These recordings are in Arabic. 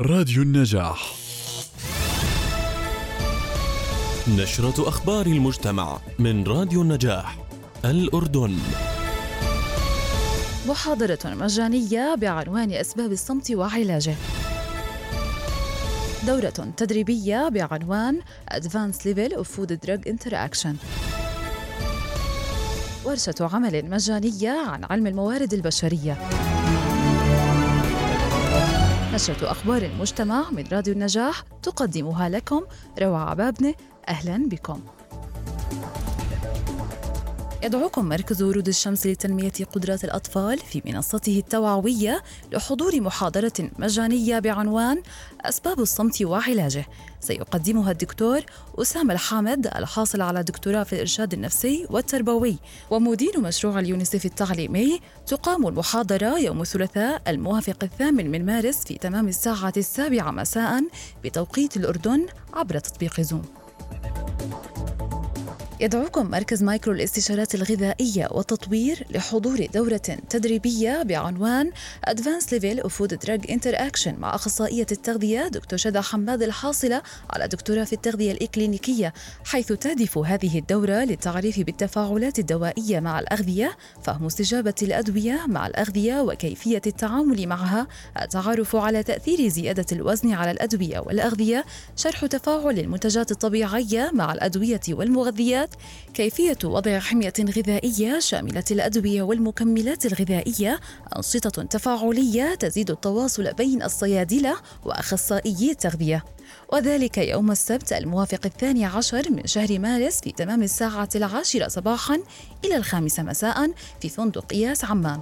راديو النجاح. نشرة أخبار المجتمع من راديو النجاح الأردن. محاضرة مجانية بعنوان أسباب الصمت وعلاجه. دورة تدريبية بعنوان Advanced Level of Food Drug Interaction. ورشة عمل مجانية عن علم الموارد البشرية. نشرة أخبار المجتمع من راديو النجاح تقدمها لكم روى عبابنة أهلا بكم. يدعوكم مركز ورود الشمس لتنمية قدرات الأطفال في منصته التوعوية لحضور محاضرة مجانية بعنوان أسباب الصمت وعلاجه. سيقدمها الدكتور أسامة الحامد الحاصل على دكتوراه في الإرشاد النفسي والتربوي. ومدير مشروع اليونيسف التعليمي تقام المحاضرة يوم الثلاثاء الموافق الثامن من مارس في تمام الساعة السابعة مساء بتوقيت الأردن عبر تطبيق زوم. يدعوكم مركز مايكرو الاستشارات الغذائية والتطوير لحضور دورة تدريبية بعنوان Advanced Level of Food Drug Interaction مع أخصائية التغذية دكتور شدا حماد الحاصلة على دكتوراه في التغذية الإكلينيكية حيث تهدف هذه الدورة للتعريف بالتفاعلات الدوائية مع الأغذية فهم استجابة الأدوية مع الأغذية وكيفية التعامل معها التعرف على تأثير زيادة الوزن على الأدوية والأغذية شرح تفاعل المنتجات الطبيعية مع الأدوية والمغذيات كيفية وضع حمية غذائية شاملة الأدوية والمكملات الغذائية أنشطة تفاعلية تزيد التواصل بين الصيادلة وأخصائيي التغذية. وذلك يوم السبت الموافق الثاني عشر من شهر مارس في تمام الساعة العاشرة صباحا إلى الخامسة مساء في فندق إياس عمان.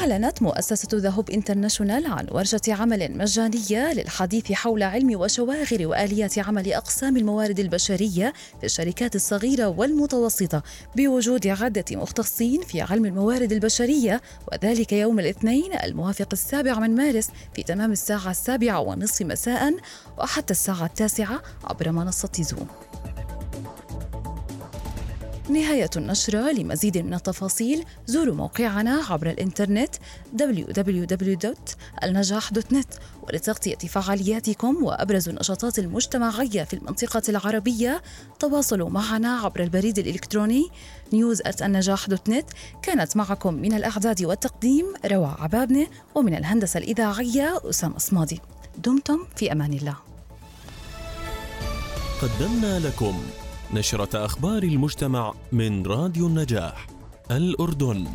أعلنت مؤسسة The Hope International عن ورشة عمل مجانية للحديث حول علم وشواغل وآليات عمل أقسام الموارد البشرية في الشركات الصغيرة والمتوسطة بوجود عدة مختصين في علم الموارد البشرية وذلك يوم الاثنين الموافق السابع من مارس في تمام الساعة السابعة ونصف مساء وحتى الساعة التاسعة عبر منصة زوم. نهاية النشرة لمزيد من التفاصيل زوروا موقعنا عبر الإنترنت www.النجاح.net ولتغطية فعالياتكم وأبرز النشاطات المجتمعية في المنطقة العربية. تواصلوا معنا عبر البريد الإلكتروني news@النجاح.net كانت معكم من الإعداد والتقديم روى عبابنة ومن الهندسة الإذاعية أسامة صمادي. دمتم في أمان الله. قدمنا لكم نشرة أخبار المجتمع من راديو النجاح الأردن.